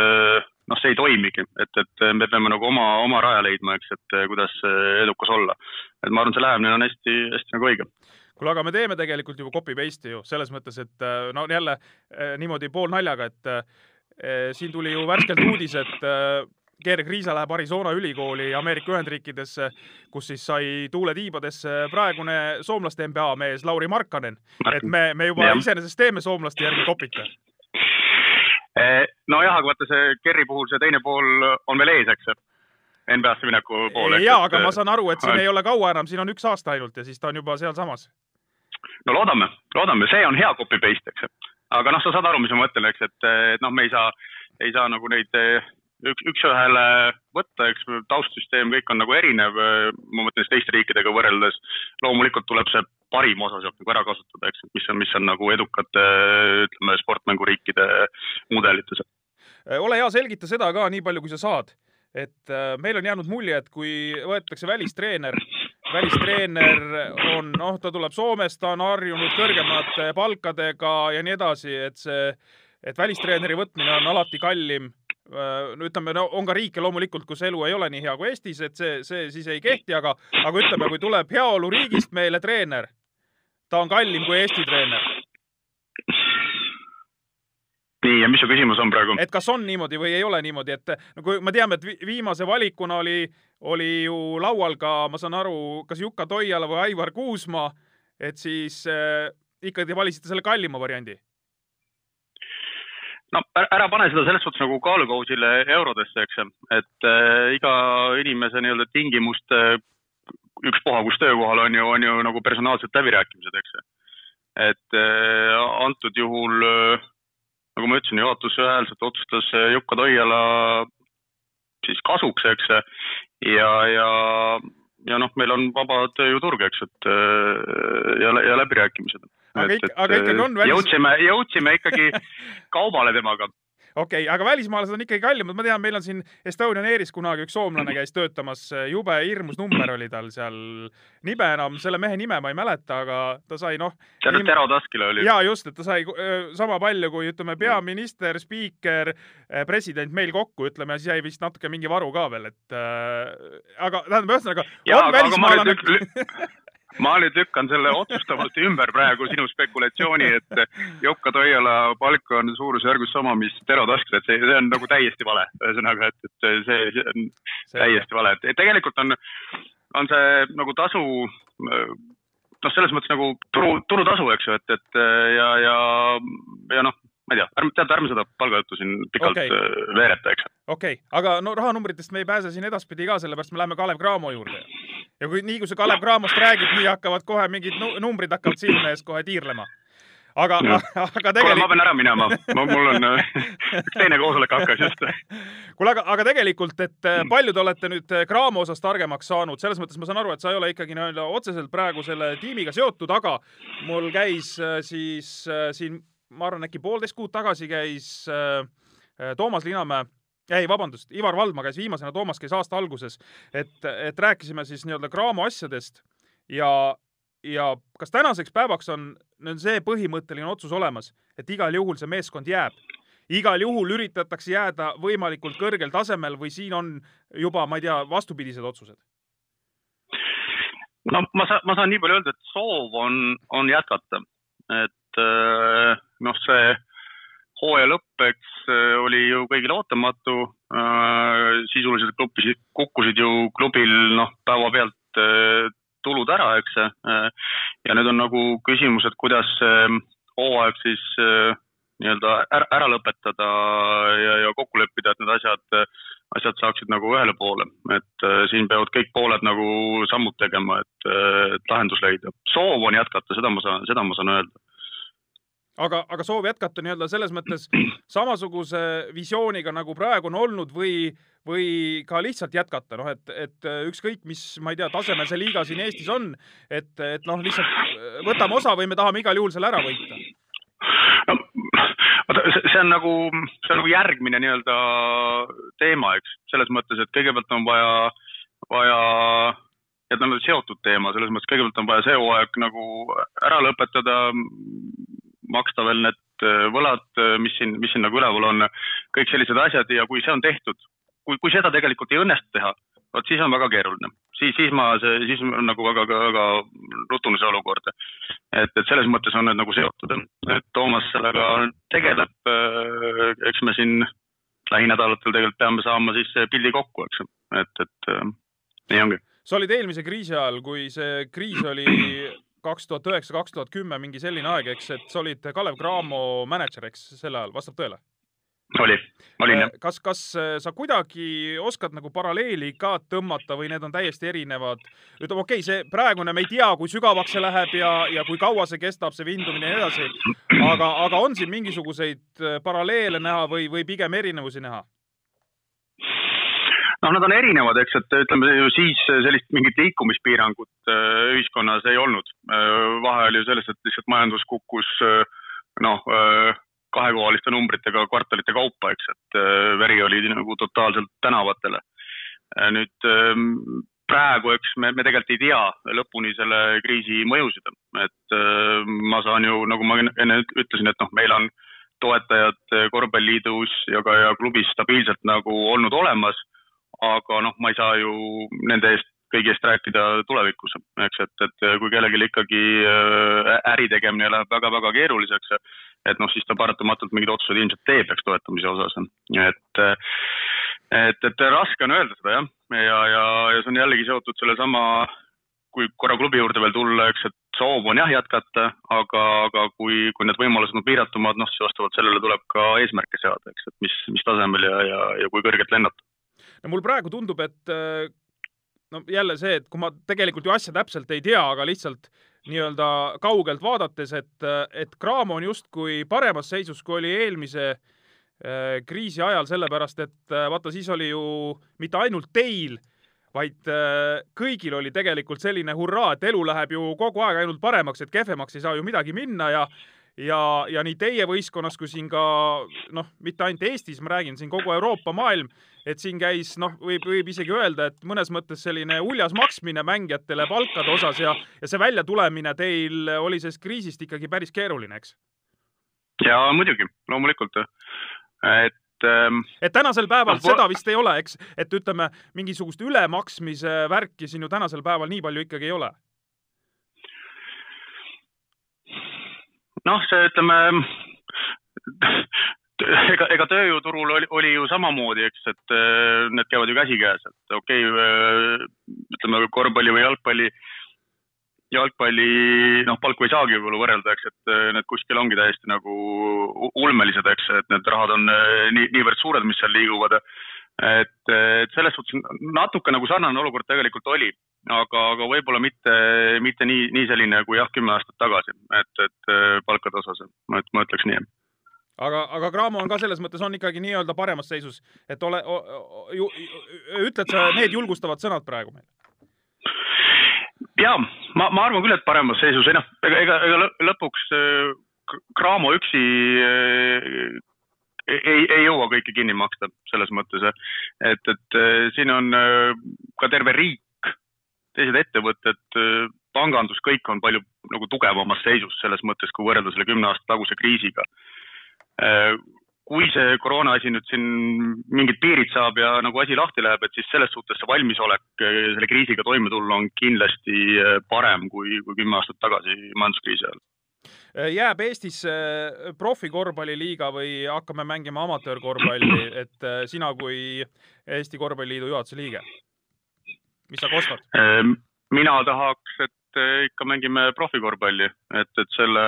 noh, see ei toimigi, et, et me peame nagu oma, oma raja leidma, eks, et kuidas edukas olla. et ma arvan, see lähenemine on hästi, hästi nagu õige kuule, aga me teeme tegelikult ju copy paste'i ju selles mõttes, et no jälle niimoodi poolnaljaga, et äh, siin tuli ju värskelt uudis, et äh, Gerg Riisa läheb Arizona ülikooli Ameerika Ühendriikidesse, kus siis sai tuule tiibadesse praegune soomlaste NBA mees Lauri Markkanen. et me, me juba Jah. iseenesest teeme soomlaste järgi kopita. Nojah, aga vaata see Kerri puhul see teine pool on veel ees, eks ju. NBA-sse mineku pool. jaa, aga ma saan aru, et siin ei ole kaua enam, siin on üks aasta ainult ja siis ta on juba sealsamas. no loodame, loodame, see on hea copy paste, eks ju. aga noh, sa saad aru, mis ma mõtlen, eks, et, et noh, me ei saa, ei saa nagu neid eh, üks, üks-ühele võtta, eks taustsüsteem, kõik on nagu erinev. ma mõtlen siis teiste riikidega võrreldes. loomulikult tuleb see parim osa sealt nagu ära kasutada, eks, mis on, mis on nagu edukate, ütleme, sportmänguriikide mudelites. Äh, ole hea, selgita seda ka nii palju, kui sa saad. et äh, meil on jäänud mulje, et kui võetakse välistreener, välistreener on, noh, ta tuleb Soomest, ta on harjunud kõrgemate palkadega ja nii edasi, et see, et välistreeneri võtmine on alati kallim. no ütleme, no on ka riike loomulikult, kus elu ei ole nii hea kui Eestis, et see, see siis ei kehti, aga, aga ütleme, kui tuleb heaoluriigist meile treener, ta on kallim kui Eesti treener nii, ja mis su küsimus on praegu? et kas on niimoodi või ei ole niimoodi, et no kui me teame, et vi- viimase valikuna oli, oli ju laual ka, ma saan aru, kas Juka Toiala või Aivar Kuusma, et siis äh, ikkagi valisite selle kallima variandi. no ära, pane seda selles suhtes nagu kaalukausile eurodesse, eks et äh, iga inimese nii-öelda tingimuste ükspuha, kus töökohal on ju, on ju nagu personaalsed läbirääkimised, eks ju. et äh, antud juhul äh, nagu ma ütlesin, juhatus ühehäälselt otsustas äh, Jukka Toiala siis kasuks, eks ja, ja, ja noh, meil on vaba tööjõuturg, eks, et ja, ja läbirääkimised. Aga ikka- aga ikkagi on välis- jõudsime, jõudsime ikkagi kaubale temaga okei okay,, aga välismaalased on ikkagi kallimad, ma tean, meil on siin Estonian Airis kunagi üks soomlane käis töötamas, jube hirmus number oli tal seal. nibe enam, selle mehe nime ma ei mäleta, aga ta sai noh. sellest Tero Taskile oli. ja just, et ta sai öö, sama palju kui ütleme, peaminister, spiiker, president meil kokku, ütleme, siis jäi vist natuke mingi varu ka veel, et äh, aga tähendab, ühesõnaga Jaa, on aga- aga ma nüüd ma nüüd lükkan selle otsustavalt ümber praegu sinu spekulatsiooni, et Jokka Toiala palk on suurusjärgus sama, mis Tero Taskil, et see, see on nagu täiesti vale. ühesõnaga, et, et see, see on täiesti vale, et tegelikult on, on see nagu tasu, noh, selles mõttes nagu turu, turutasu, eks ju, et, et ja, ja, ja noh, ma ei tea, ärme, tead, ärme seda palgajuttu siin pikalt Okei. okay. veereta, eks. okei okay., aga no rahanumbritest me ei pääse siin edaspidi ka, sellepärast me läheme Kalev Cramo juurde. Ja kui nii, kui sa Kalev Cramost räägid, nii hakkavad kohe mingid nu numbrid hakkavad silme ees kohe tiirlema. aga, Jah. aga kuule, ma tegelikult, pean ära minema, mul on äh, üks teine koosolek hakkas just kuule, aga, aga tegelikult, et äh, palju te olete nüüd äh, Cramo osas targemaks saanud, selles mõttes ma saan aru, et sa ei ole ikkagi nii-öelda otseselt praegu selle tiimiga seotud, aga mul käis äh, siis äh, siin, ma arvan, äkki poolteist kuud tagasi käis äh, äh, Toomas Linamäe ei, vabandust, Ivar Valdma käis viimasena, Toomas käis aasta alguses, et, et rääkisime siis nii-öelda Graamo asjadest ja, ja kas tänaseks päevaks on, on see põhimõtteline otsus olemas, et igal juhul see meeskond jääb? igal juhul üritatakse jääda võimalikult kõrgel tasemel või siin on juba, ma ei tea, vastupidised otsused? no ma saan, ma saan nii palju öelda, et soov on, on jätkata, et äh, noh, see hooaja lõpp, eks äh, oli ju kõigile ootamatu. Äh, sisuliselt klubis, kukkusid ju klubil noh, päevapealt tulud ära, eks. ja nüüd on nagu küsimus, et kuidas see hooaeg siis nii-öelda ära, ära lõpetada ja, ja kokku leppida, et need asjad asjad saaksid nagu ühele poole, et äh, siin peavad kõik pooled nagu sammud tegema, äh, et lahendus leida. soov on jätkata, seda ma saan, seda ma saan öelda aga, aga soov jätkata nii-öelda selles mõttes samasuguse visiooniga, nagu praegu on olnud või, või ka lihtsalt jätkata, noh, et, et ükskõik, mis, ma ei tea, tasemel see liiga siin Eestis on, et, et noh, lihtsalt võtame osa või me tahame igal juhul selle ära võita. No vaata, see on nagu, see on nagu järgmine nii-öelda teema, eks, selles mõttes, et kõigepealt on vaja, vaja, et nad on seotud teema, selles mõttes kõigepealt on vaja see hooaeg nagu ära lõpetada, maksta veel need võlad, mis siin, mis siin nagu üleval on, kõik sellised asjad ja kui see on tehtud, kui, kui seda tegelikult ei õnnestu teha, vot siis on väga keeruline siis, siis ma, siis on nagu väga, väga rutune see olukord. et, et selles mõttes on need nagu seotud, et Toomas sellega tegeleb. Äh, eks me siin lähinädalatel tegelikult peame saama siis pildi kokku, eks, et, et äh, nii ongi. sa olid eelmise kriisi ajal, kui see kriis oli kaks tuhat üheksa, kaks tuhat kümme, mingi selline aeg, eks, et sa olid Kalev Cramo mänedžer, eks, sel ajal, vastab tõele? oli, olin jah. Äh, kas, kas äh, sa kuidagi oskad nagu paralleeli ka tõmmata või need on täiesti erinevad? ütleme, okei okay,, see praegune, me ei tea, kui sügavaks see läheb ja, ja kui kaua see kestab, see vindumine ja nii edasi. aga, aga on siin mingisuguseid äh, paralleele näha või, või pigem erinevusi näha? Noh, nad on erinevad, eks, et ütleme siis sellist mingit liikumispiirangut ühiskonnas ei olnud. vahe oli ju selles, et lihtsalt majandus kukkus noh kahekohaliste numbritega kvartalite kaupa, eks, et äh, veri oli nagu totaalselt tänavatele. Äh, nüüd ähm, praegu, eks me, me tegelikult ei tea lõpuni selle kriisi mõjusid, et äh, ma saan ju, nagu ma enne ütlesin, et noh, meil on toetajad korvpalliliidus ja ka ja klubis stabiilselt nagu olnud olemas, aga noh, ma ei saa ju nende eest kõigi eest rääkida tulevikus, eks, et, et kui kellelgi ikkagi äri tegemine läheb väga-väga keeruliseks, et noh, siis ta paratamatult mingeid otsuseid ilmselt teeb, eks, toetamise osas. et, et, et raske on öelda seda jah, ja, ja, ja see on jällegi seotud sellesama, kui korra klubi juurde veel tulla, eks, et soov on jah jätkata, aga, aga kui, kui need võimalused on piiratumad, noh, siis vastavalt sellele tuleb ka eesmärke seada, eks, et mis, mis tasemel ja, ja, ja kui kõrgelt lennata. No mul praegu tundub, et no jälle see, et kui ma tegelikult ju asja täpselt ei tea, aga lihtsalt nii-öelda kaugelt vaadates, et, et Cramo on justkui paremas seisus, kui oli eelmise äh, kriisi ajal, sellepärast et äh, vaata, siis oli ju mitte ainult teil, vaid äh, kõigil oli tegelikult selline hurraa, et elu läheb ju kogu aeg ainult paremaks, et kehvemaks ei saa ju midagi minna ja ja, ja nii teie võistkonnas kui siin ka noh, mitte ainult Eestis, ma räägin siin kogu Euroopa, maailm, et siin käis noh, võib, võib isegi öelda, et mõnes mõttes selline uljas maksmine mängijatele palkade osas ja, ja see väljatulemine teil oli sellest kriisist ikkagi päris keeruline, eks? ja muidugi, loomulikult, et ähm, et tänasel päeval no, seda vist ei ole, eks, et ütleme, mingisugust ülemaksmise värki siin ju tänasel päeval nii palju ikkagi ei ole noh, see ütleme, ega, ega tööjõuturul oli, oli ju samamoodi, eks, et äh, need käivad ju käsikäes, et okei okay,, äh, ütleme korvpalli või jalgpalli, jalgpalli, noh, palku ei saagi võib-olla võrrelda, eks, et äh, need kuskil ongi täiesti nagu ulmelised, eks, et need rahad on nii, niivõrd suured, mis seal liiguvad. Et, et selles suhtes natuke nagu sarnane olukord tegelikult oli, aga, aga võib-olla mitte, mitte nii, nii selline kui jah, kümme aastat tagasi, et, et äh, palkade osas, et ma ütleks nii. aga, aga Graamo on ka selles mõttes on ikkagi nii-öelda paremas seisus, et ole, ütled sa need julgustavad sõnad praegu meile? ja ma, ma arvan küll, et paremas seisus, ei noh, ega, ega, ega lõpuks Graamo äh, üksi äh, ei, ei jõua kõike kinni maksta selles mõttes, et, et siin on ka terve riik, teised ettevõtted, pangandus, kõik on palju nagu tugevamas seisus selles mõttes, kui võrrelda selle kümne aasta taguse kriisiga kui see koroona asi nüüd siin mingid piirid saab ja nagu asi lahti läheb, et siis selles suhtes see valmisolek selle kriisiga toime tulla on kindlasti parem kui, kui kümme aastat tagasi majanduskriisi ajal. Eh, jääb Eestisse eh, profikorvpalliliiga või hakkame mängima amatöörkorvpalli, et sina kui Eesti Korvpalliliidu juhatuse liige, mis sa kostad? mina tahaks, et ikka mängime profikorvpalli, et, et selle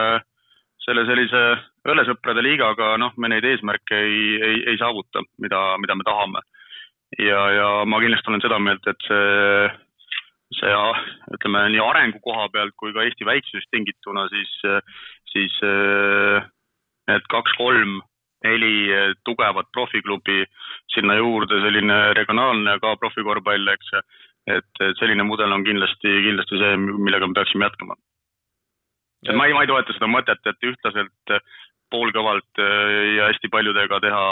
selle sellise õlesõprade liigaga, noh, me neid eesmärke ei, ei, ei saavuta, mida, mida me tahame. ja, ja ma kindlasti olen seda meelt, et see, see ütleme nii arengu koha pealt kui ka Eesti väiksusest tingituna, siis, siis need kaks-kolm, neli tugevat profiklubi, sinna juurde selline regionaalne ka profikorvpall, eks, et selline mudel on kindlasti, kindlasti see, millega me peaksime jätkama. Et ma ei, ma ei toeta seda mõtet, et ühtlaselt äh, poolkõvalt ja hästi paljudega teha,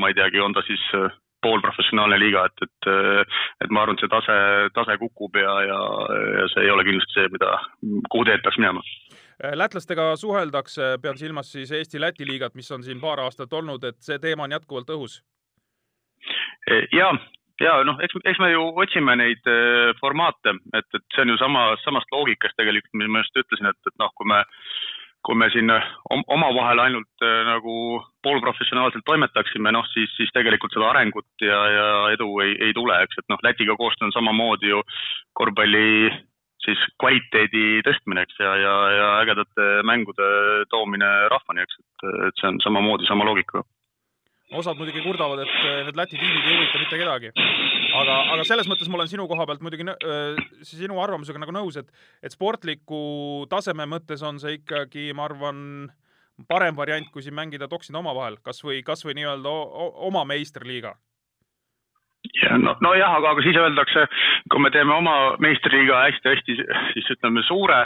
ma ei teagi, on ta siis poolprofessionaalne liiga, et, et, et ma arvan, et see tase, tase kukub ja, ja, ja see ei ole kindlasti see, mida, kuhu teed peaks minema. lätlastega suheldakse, pean silmas siis Eesti-Läti liigat, mis on siin paar aastat olnud, et see teema on jätkuvalt õhus? ja, ja noh, eks, eks me ju otsime neid äh, formaate, et, et see on ju sama, samast loogikast tegelikult, mis ma just ütlesin, et, et noh, kui me, kui me siin omavahel ainult äh, nagu poolprofessionaalselt toimetaksime, noh siis, siis tegelikult seda arengut ja, ja edu ei, ei tule, eks, et noh, Lätiga koostöö on samamoodi ju korvpalli siis kvaliteedi tõstmine, eks, ja, ja, ja ägedate mängude toomine rahvani, eks, et, et see on samamoodi sama loogikaga osad muidugi kurdavad, et need Läti tiimid ei huvita mitte kedagi. Aga, aga selles mõttes ma olen sinu koha pealt muidugi äh, sinu arvamusega nagu nõus, et, et sportliku taseme mõttes on see ikkagi, ma arvan, parem variant, kui siin mängida toksid omavahel, kas või, kas või nii-öelda oma meistriliiga ja no, nojah, aga, aga siis öeldakse, kui me teeme oma meistriliiga hästi-hästi, siis ütleme suure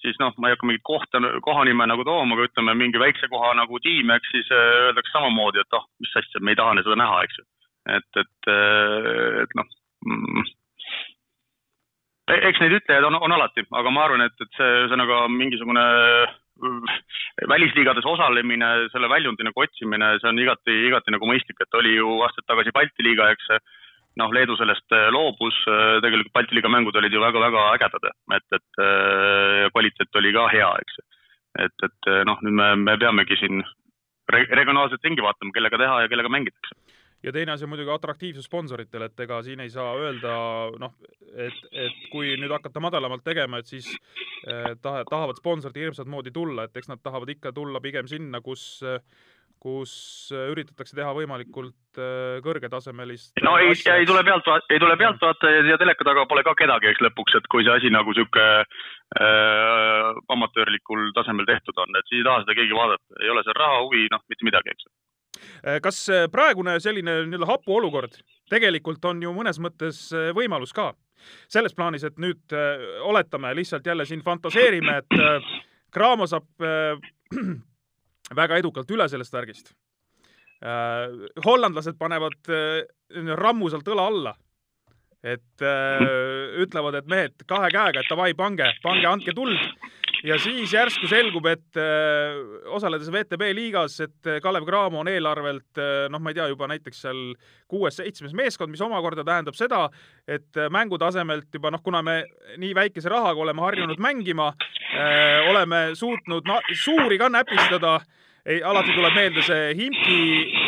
siis noh, ma ei hakka mingit kohta, kohanime nagu tooma, aga ütleme mingi väikse koha nagu tiim, eks siis äh, öeldakse samamoodi, et oh, mis asja, me ei taha seda näha, eks ju. Et, et, äh, et noh mm,. eks neid ütlejaid on, on alati, aga ma arvan, et, et see ühesõnaga mingisugune äh, välisliigades osalemine, selle väljundi nagu otsimine, see on igati, igati nagu mõistlik, et oli ju aastaid tagasi Balti liiga, eks noh, Leedu sellest äh, loobus, tegelikult Balti liiga mängud olid ju väga-väga ägedad, et, et kvaliteet oli ka hea, eks. et, et noh, nüüd me, me peamegi siin re regionaalselt ringi vaatama, kellega teha ja kellega mängitakse ja teine asi on muidugi atraktiivsus sponsoritel, et ega siin ei saa öelda noh, et, et kui nüüd hakata madalamalt tegema, et siis eh, taha, tahavad sponsorid hirmsat moodi tulla, et eks nad tahavad ikka tulla pigem sinna, kus eh, kus üritatakse teha võimalikult äh, kõrgetasemelist no ei, ei tule pealt, ei tule pealtvaatajaid ja teleka taga pole ka kedagi, eks lõpuks, et kui see asi nagu sihuke äh, amatöörlikul tasemel tehtud on, et siis ei taha seda keegi vaadata, ei ole seal raha, huvi, noh, mitte midagi, eks. Äh, kas praegune selline nii-öelda hapu olukord tegelikult on ju mõnes mõttes võimalus ka? selles plaanis, et nüüd äh, oletame, lihtsalt jälle siin fantaseerime, et äh, Cramo saab väga edukalt üle sellest värgist äh,. hollandlased panevad äh, rammusalt õla alla. et äh, ütlevad, et mehed kahe käega, et davai, pange, pange, andke tuld ja siis järsku selgub, et äh, osaledes VTB liigas, et äh, Kalev Cramo on eelarvelt äh, noh, ma ei tea, juba näiteks seal kuues-seitsmes meeskond, mis omakorda tähendab seda, et mängu tasemelt juba noh, kuna me nii väikese rahaga oleme harjunud mängima oleme suutnud no, suuri ka näpistada ei, alati tuleb meelde see Himki,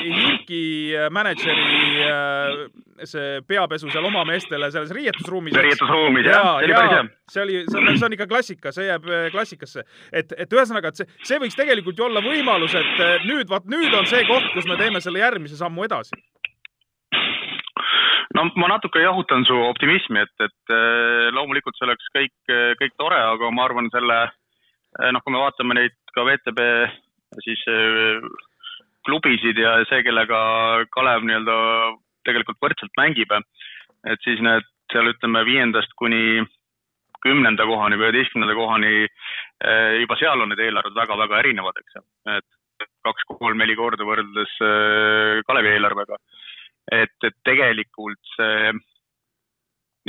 Himki äh, mänedžeri äh, see peapesu seal oma meestele selles riietusruumis. riietusruumis jah, see oli päris hea. see oli, see on, see on ikka klassika, see jääb äh, klassikasse. et, et ühesõnaga, et see, see võiks tegelikult ju olla võimalus, et nüüd, vaat nüüd on see koht, kus me teeme selle järgmise sammu edasi no ma natuke jahutan su optimismi, et, et loomulikult see oleks kõik, kõik tore, aga ma arvan selle noh, kui me vaatame neid ka VTB siis äh, klubisid ja see, kellega Kalev nii-öelda tegelikult võrdselt mängib, et siis need seal ütleme viiendast kuni kümnenda kohani või üheteistkümnenda kohani, äh, juba seal on need eelarved väga-väga erinevad, eks ju. et kaks-kolm-neli korda võrreldes Kalevi eelarvega. et, et tegelikult see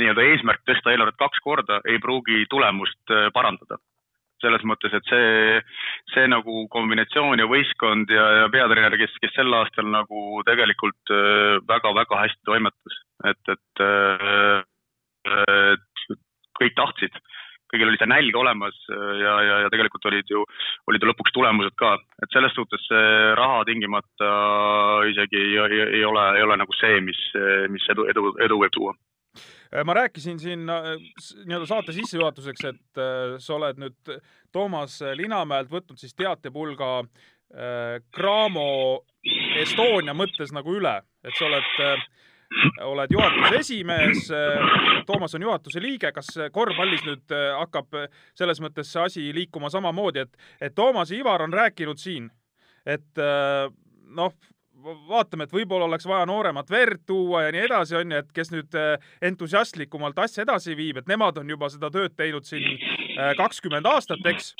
nii-öelda eesmärk tõsta eelarvet kaks korda ei pruugi tulemust parandada selles mõttes, et see, see nagu kombinatsioon ja võistkond ja, ja peatreener, kes, kes sel aastal nagu tegelikult väga-väga hästi toimetas, et, et, et kõik tahtsid. Kõigil oli see nälg olemas ja, ja, ja tegelikult olid ju, olid ju lõpuks tulemused ka, et selles suhtes see raha tingimata isegi ei, ei, ei ole, ei ole nagu see, mis, mis edu, edu, edu võib tuua ma rääkisin siin äh, nii-öelda saate sissejuhatuseks, et äh, sa oled nüüd Toomas Linamäelt võtnud siis teatepulga äh, Cramo Estonia mõttes nagu üle, et sa oled äh, oled juhatuse esimees, Toomas on juhatuse liige, kas korvpallis nüüd äh, hakkab selles mõttes see asi liikuma samamoodi, et, et Toomas ja Ivar on rääkinud siin, et äh, noh, vaatame, et võib-olla oleks vaja nooremat verd tuua ja nii edasi, on ju, et kes nüüd äh, entusiastlikumalt asja edasi viib, et nemad on juba seda tööd teinud siin kakskümmend aastat, eks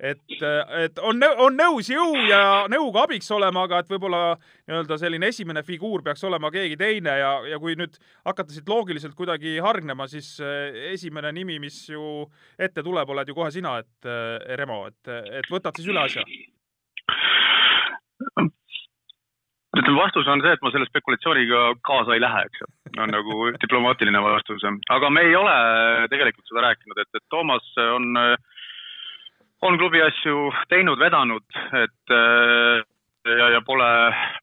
et, et on, on nõus jõu ja nõuga abiks olema, aga et võib-olla nii-öelda selline esimene figuur peaks olema keegi teine ja, ja kui nüüd hakata siit loogiliselt kuidagi hargnema, siis esimene nimi, mis ju ette tuleb, oled ju kohe sina, et Remo, et, et võtad siis üle asja? Ütleme, vastus on see, et ma selle spekulatsiooniga kaasa ei lähe, eks ju. on nagu diplomaatiline vastus. aga me ei ole tegelikult seda rääkinud, et, et Toomas on on klubi asju teinud, vedanud, et ja, ja pole,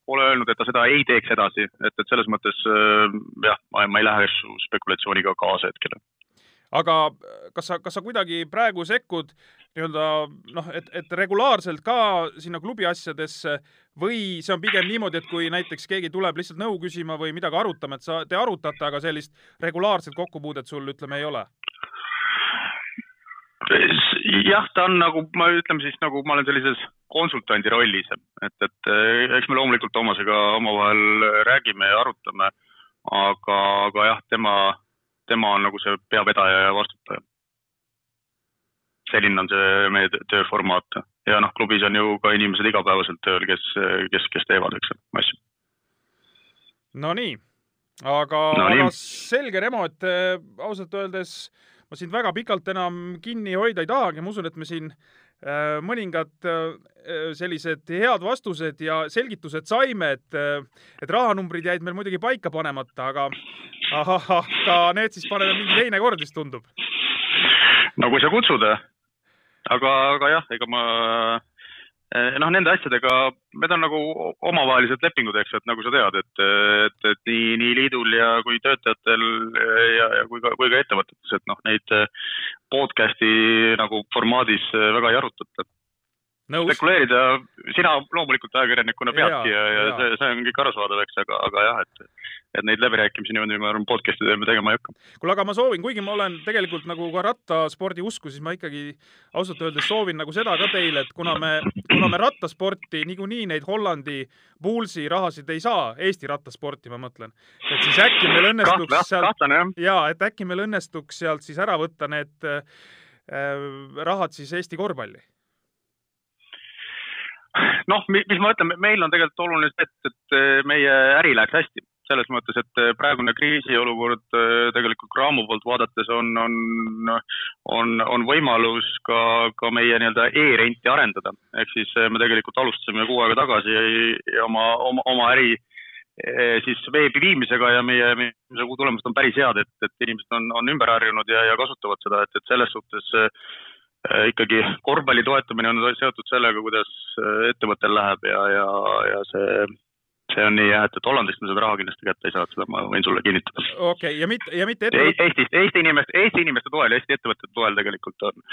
pole öelnud, et ta seda ei teeks edasi, et, et selles mõttes jah, ma, ei lähe spekulatsiooniga kaasa hetkel. Aga kas sa, kas sa kuidagi praegu sekkud nii-öelda noh, et, et regulaarselt ka sinna klubi asjadesse või see on pigem niimoodi, et kui näiteks keegi tuleb lihtsalt nõu küsima või midagi arutama, et sa, te arutate, aga sellist regulaarset kokkupuudet sul ütleme ei ole? jah, ta on nagu, ma ütleme siis nagu ma olen sellises konsultandi rollis, et, et eh, eks me loomulikult Toomasega omavahel räägime ja arutame, aga, aga jah, tema, tema on nagu see peavedaja ja vastutaja. selline on see meie tööformaat ja noh, klubis on ju ka inimesed igapäevaselt tööl, kes, kes, kes teevad, eks ju, asju. Nonii, aga no, aga selge, Remo, et äh, ausalt öeldes ma sind väga pikalt enam kinni hoida ei tahagi, ma usun, et me siin mõningad äh, sellised head vastused ja selgitused saime, et, äh, et rahanumbrid jäid meil muidugi paika panemata, aga aga need siis paneme mingi teine kord, vist tundub. no kui sa kutsud, aga, aga jah, ega ma noh, nende asjadega, need on nagu omavahelised lepingud, eks ju, et nagu sa tead, et, et, et nii, nii liidul ja kui töötajatel eh, ja, ja kui ka, kui ka ettevõtetes, et noh, neid eh, podcast'i nagu formaadis väga ei arutata spekuleerida, sina loomulikult ajakirjanikuna peadki ja, ja, ja see, see on kõik arusaadav, eks, aga, aga jah, et, et neid läbirääkimisi niimoodi, ma arvan, podcast'i teeme tegema ei hakka. kuule, aga ma soovin, kuigi ma olen tegelikult nagu ka rattaspordi usku, siis ma ikkagi ausalt öeldes soovin nagu seda ka teile, et kuna me, kuna me rattasporti niikuinii neid Hollandi Poolsi rahasid ei saa, Eesti rattasporti ma mõtlen, et siis äkki meil õnnestuks sealt, ja et äkki meil õnnestuks sealt siis ära võtta need äh, rahad siis Eesti korvpalli noh, mis ma ütlen, meil on tegelikult oluline see, et, et meie äri läheks hästi. selles mõttes, et praegune kriisiolukord tegelikult Cramo poolt vaadates on, on, on, on võimalus ka, ka meie nii-öelda e-renti arendada. ehk siis me tegelikult alustasime kuu aega tagasi oma, oma, oma äri siis veebi viimisega ja meie, meie tulemused on päris head, et, et inimesed on, on ümber harjunud ja, ja kasutavad seda, et, et selles suhtes Äh, ikkagi korvpalli toetamine on seotud sellega, kuidas äh, ettevõttel läheb ja, ja, ja see, see on nii jah, et, et Hollandist me seda raha kindlasti kätte ei saa, seda ma võin sulle kinnitada. okei okay,, ja mitte, ja mitte ettevõt... Eestist, Eesti inimeste, Eesti inimeste toel, Eesti ettevõtete toel tegelikult on,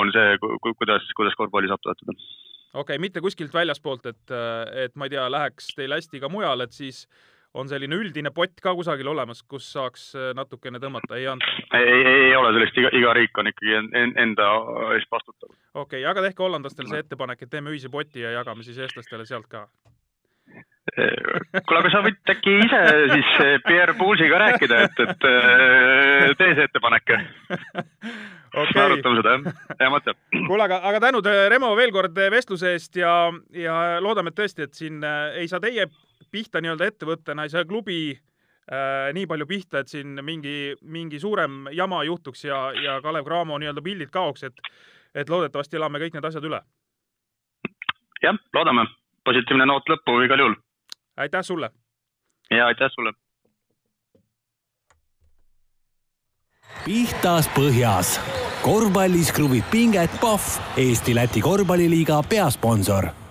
on see, kuidas, kuidas korvpalli saab toetada. okei okay,, mitte kuskilt väljaspoolt, et, et ma ei tea, läheks teil hästi ka mujal, et siis on selline üldine pott ka kusagil olemas, kus saaks äh, natukene tõmmata, ei anta? ei, ei, ei ole sellist, iga, iga riik on ikkagi en, enda eest vastutav. okei okay,, aga tehke hollandlastele see ettepanek, et teeme ühise poti ja jagame siis eestlastele sealt ka kuule, aga sa võid äkki ise siis äh, Pierre Poolsiga rääkida, et, et äh, tee see ettepanek Okei. arutame seda jah, hea mõte. kuule, aga, aga tänud, Remo, veel kord vestluse eest ja, ja loodame et tõesti, et siin ei saa teie pihta nii-öelda ettevõttena, ei saa klubi äh, nii palju pihta, et siin mingi, mingi suurem jama juhtuks ja, ja Kalev Cramo nii-öelda pildid kaoks, et, et loodetavasti elame kõik need asjad üle. jah, loodame. positiivne noot lõppu igal juhul. aitäh sulle. ja aitäh sulle. pihtas põhjas. korvpallis kruvib pinget Pahv, Eesti-Läti korvpalliliiga peasponsor